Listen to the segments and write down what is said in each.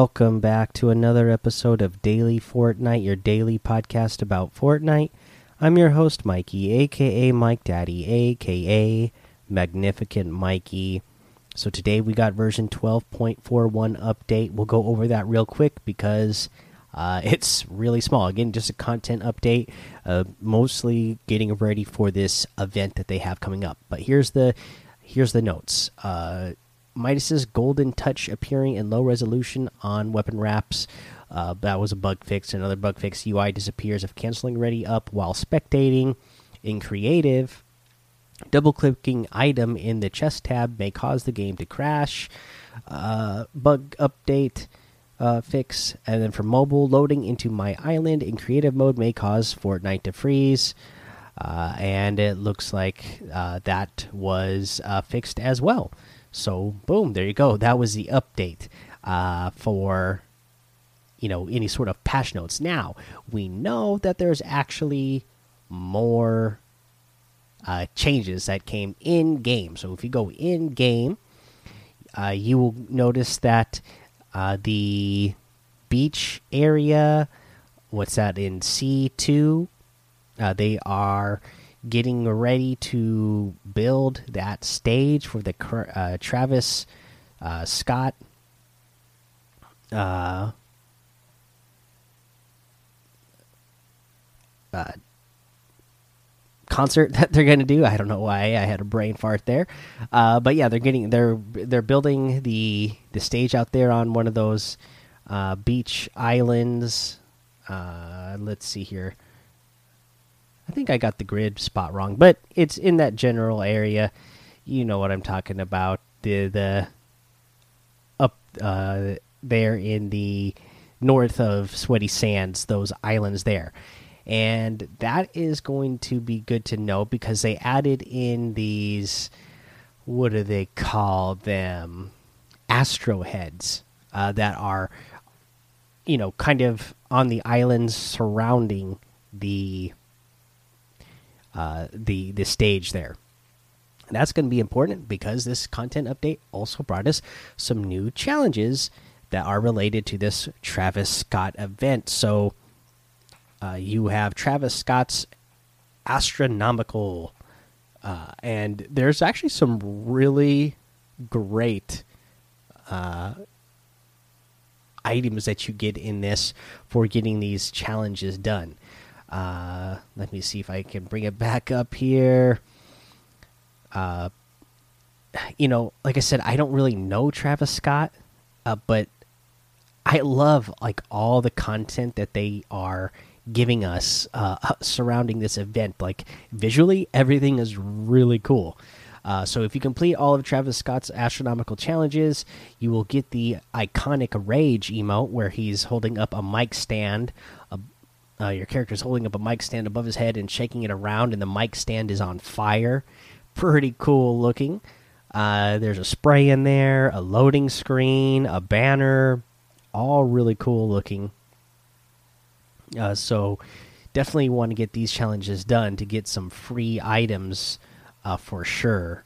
Welcome back to another episode of Daily Fortnite, your daily podcast about Fortnite. I'm your host, Mikey, aka Mike Daddy, aka Magnificent Mikey. So today we got version 12.41 update. We'll go over that real quick because uh, it's really small. Again, just a content update, uh, mostly getting ready for this event that they have coming up. But here's the here's the notes. Uh, Midas's golden touch appearing in low resolution on weapon wraps. Uh, that was a bug fix. Another bug fix. UI disappears if canceling ready up while spectating. In creative, double clicking item in the chest tab may cause the game to crash. Uh, bug update uh, fix. And then for mobile, loading into my island in creative mode may cause Fortnite to freeze. Uh, and it looks like uh, that was uh, fixed as well. So boom, there you go. That was the update uh, for you know any sort of patch notes. Now we know that there's actually more uh, changes that came in game. So if you go in game, uh, you will notice that uh, the beach area, what's that in C two? Uh, they are getting ready to build that stage for the uh, Travis uh, Scott uh, uh concert that they're going to do. I don't know why I had a brain fart there, uh, but yeah, they're getting they're they're building the the stage out there on one of those uh, beach islands. let's see here. I think I got the grid spot wrong, but it's in that general area. You know what I'm talking about. The the up uh, there in the north of Sweaty Sands, those islands there. And that is going to be good to know because they added in these what do they call them? Astro heads uh, that are you know kind of on the islands surrounding the uh, the the stage there. And that's going to be important because this content update also brought us some new challenges that are related to this Travis Scott event. So uh, you have Travis Scott's astronomical, uh, and there's actually some really great uh, items that you get in this for getting these challenges done. Uh, let me see if I can bring it back up here. Uh, you know, like I said, I don't really know Travis Scott, uh, but I love like all the content that they are giving us uh, surrounding this event. Like visually, everything is really cool. Uh, so if you complete all of Travis Scott's astronomical challenges, you will get the iconic Rage emote where he's holding up a mic stand, uh, your character is holding up a mic stand above his head and shaking it around, and the mic stand is on fire. Pretty cool looking. Uh, there's a spray in there, a loading screen, a banner, all really cool looking. Uh, so definitely want to get these challenges done to get some free items uh, for sure.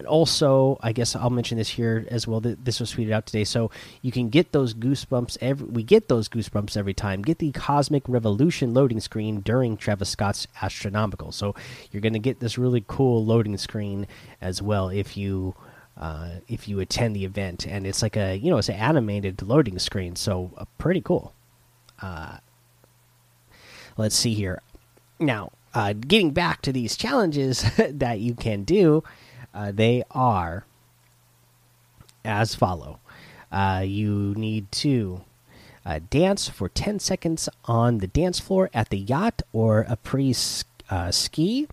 And also, I guess I'll mention this here as well. That this was tweeted out today, so you can get those goosebumps every. We get those goosebumps every time. Get the Cosmic Revolution loading screen during Travis Scott's Astronomical. So you're going to get this really cool loading screen as well if you uh, if you attend the event, and it's like a you know it's an animated loading screen, so uh, pretty cool. Uh, let's see here. Now, uh, getting back to these challenges that you can do. Uh, they are as follow. Uh, you need to uh, dance for 10 seconds on the dance floor at the yacht or après uh, ski.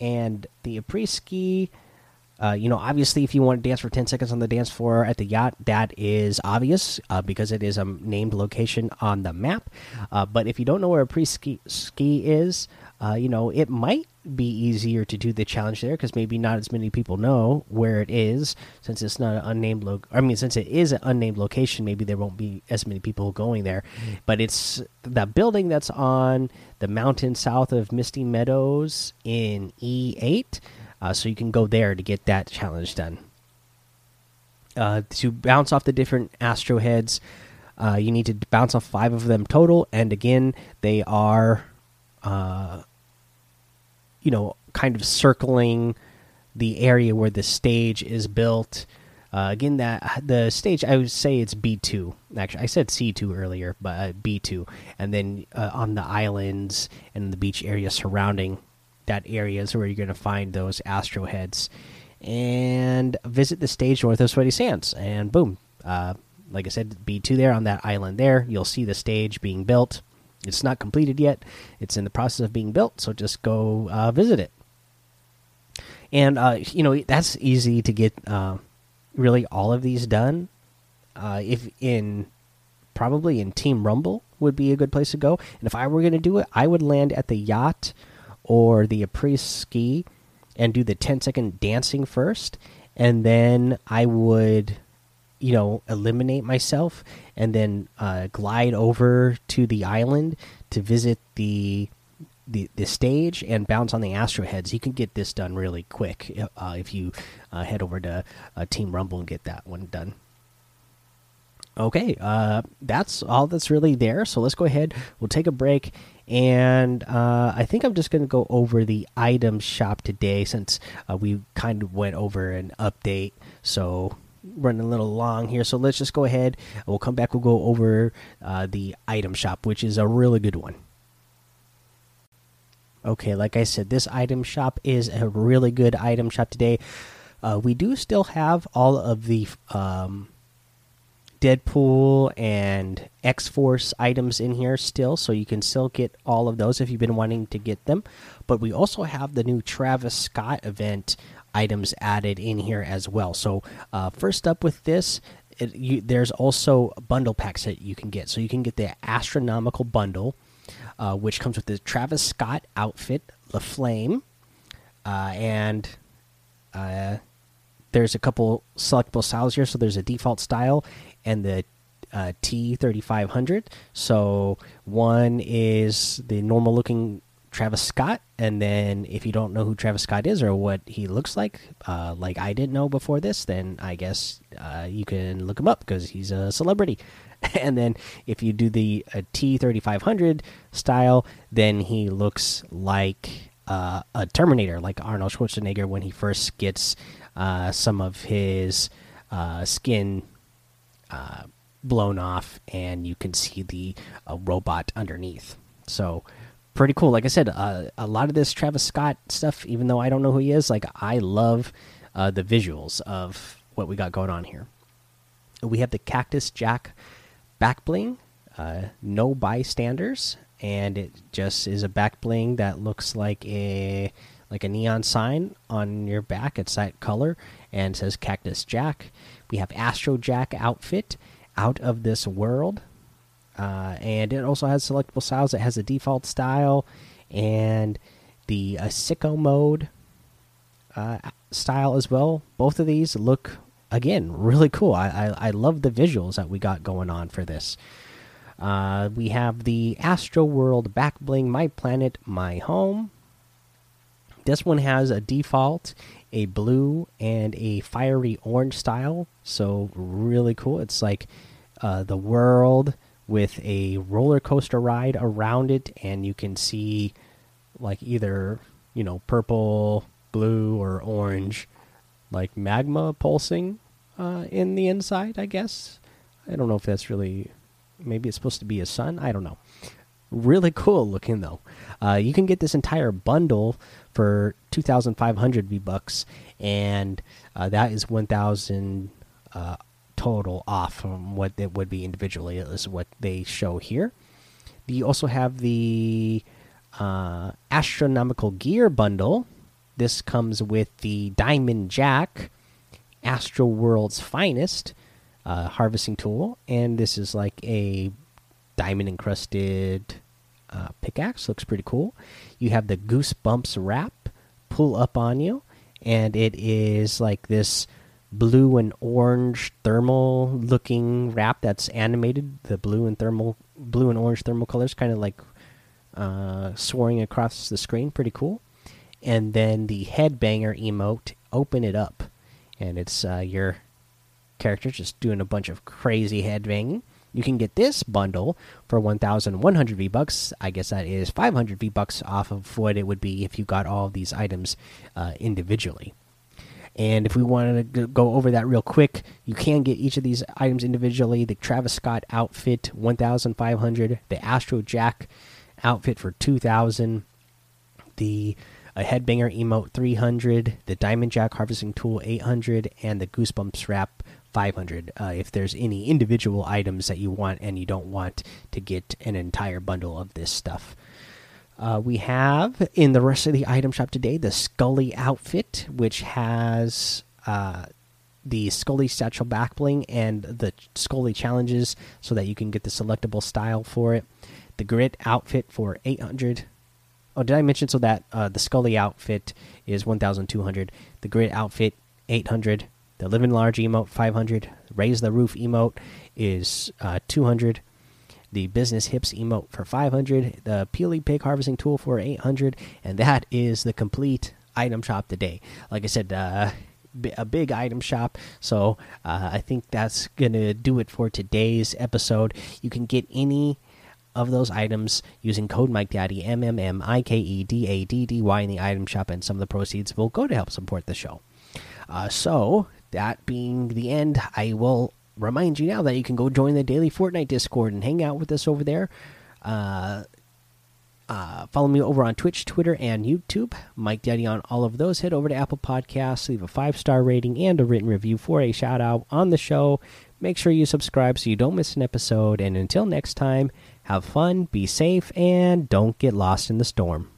And the après ski, uh, you know, obviously, if you want to dance for 10 seconds on the dance floor at the yacht, that is obvious uh, because it is a named location on the map. but if you don't know where après ski, ski is, you know, it might be easier to do the challenge there because maybe not as many people know where it is since it's not an unnamed lo I mean, since it is an unnamed location, maybe there won't be as many people going there. Mm. But it's that building that's on the mountain south of Misty Meadows in E8. Uh, so you can go there to get that challenge done. Uh, to bounce off the different astro heads, uh, you need to bounce off five of them total, and again, they are, uh, you know, kind of circling the area where the stage is built. Uh, again, that the stage I would say it's B two. Actually, I said C two earlier, but uh, B two. And then uh, on the islands and the beach area surrounding that area is where you're going to find those astro heads. And visit the stage north of Sweaty Sands, and boom, uh, like I said, B two there on that island. There, you'll see the stage being built. It's not completed yet. It's in the process of being built, so just go uh, visit it. And uh, you know that's easy to get uh, really all of these done. Uh, if in probably in Team Rumble would be a good place to go. And if I were going to do it, I would land at the yacht or the après ski and do the 10 second dancing first, and then I would, you know, eliminate myself and then uh, glide over to the island to visit the the the stage and bounce on the Astro heads. You can get this done really quick uh, if you uh, head over to uh, Team Rumble and get that one done. Okay, uh, that's all that's really there. So let's go ahead. We'll take a break, and uh, I think I'm just going to go over the item shop today since uh, we kind of went over an update. So running a little long here. So let's just go ahead. We'll come back. We'll go over the item shop, which is a really good one. Okay, like I said, this item shop is a really good item shop today. Uh, we do still have all of the um, Deadpool and X Force items in here still, so you can still get all of those if you've been wanting to get them. But we also have the new Travis Scott event items added in here as well. So, uh, first up with this, it, you, there's also bundle packs that you can get. So, you can get the astronomical bundle uh, which comes with the Travis Scott outfit, the Flame, uh, and uh, there's a couple selectable styles here. So there's a default style and the uh, T3500. So one is the normal looking Travis Scott, and then if you don't know who Travis Scott is or what he looks like, uh, like I didn't know before this, then I guess uh, you can look him up because he's a celebrity. and then if you do the uh, T3500 style, then he looks like uh, a Terminator, like Arnold Schwarzenegger when he first gets uh, some of his skin blown off, and you can see the robot underneath. So pretty cool. Like I said, a lot of this Travis Scott stuff, even though I don't know who he is, like I love the visuals of what we got going on here. We have the Cactus Jack back bling, uh, no bystanders, and it just is a back bling that looks like a like a neon sign on your back. It's that color and says Cactus Jack. We have Astro Jack outfit, out of this world, uh, and it also has selectable styles. It has a default style and the uh, sicko mode uh, style as well. Both of these look again, really cool. I, I, I love the visuals that we got going on for this. Uh, we have the Astro World Back Bling, My Planet, My Home. This one has a default, a blue, and a fiery orange style. So, really cool. It's like uh, the world with a roller coaster ride around it, and you can see like either, you know, purple, blue, or orange like magma pulsing uh, in the inside. I guess I don't know if that's really maybe it's supposed to be a sun. I don't know. Really cool looking though. Uh, you can get this entire bundle for two thousand five hundred V bucks, and uh, that is one thousand uh, total off from what it would be individually. Is what they show here. You also have the uh, astronomical gear bundle this comes with the Diamond Jack, Astro World's finest uh, harvesting tool, and this is like a diamond encrusted uh, pickaxe. Looks pretty cool. You have the Goosebumps wrap, pull up on you, and it is like this blue and orange thermal looking wrap that's animated. The blue and thermal, blue and orange thermal colors, kind of like uh, soaring across the screen. Pretty cool and then the headbanger emote open it up and it's uh, your character just doing a bunch of crazy headbanging. You can get this bundle for 1,100 V bucks. I guess that is 500 V bucks off of what it would be if you got all of these items uh, individually. And if we wanted to go over that real quick, you can get each of these items individually. The Travis Scott outfit, 1,500. The Astro Jack outfit for 2,000. The a headbanger emote 300 the diamond jack harvesting tool 800 and the goosebumps wrap 500 uh, if there's any individual items that you want and you don't want to get an entire bundle of this stuff uh, we have in the rest of the item shop today the skully outfit which has uh, the skully satchel back bling and the skully challenges so that you can get the selectable style for it. The grit outfit for 800 Oh, did I mention so that uh, the Skully outfit is 1,200, the Grit outfit 800, the Living Large emote 500, Raise the Roof emote is uh, 200, the Business Hips emote for 500, the Peely Pig Harvesting Tool for 800, and that is the complete item shop today. Like I said, uh, a big item shop. So uh, I think that's gonna do it for today's episode. You can get any of those items using code Mike Daddy M M M I K E D A D D Y in the item shop, and some of the proceeds will go to help support the show. Uh, so that being the end, I will remind you now that you can go join the daily Fortnite Discord and hang out with us over there. Uh, uh, follow me over on Twitch, Twitter, and YouTube. Mike Daddy on all of those. Head over to Apple Podcasts, leave a five star rating and a written review for a shout out on the show. Make sure you subscribe so you don't miss an episode. And until next time, have fun, be safe, and don't get lost in the storm.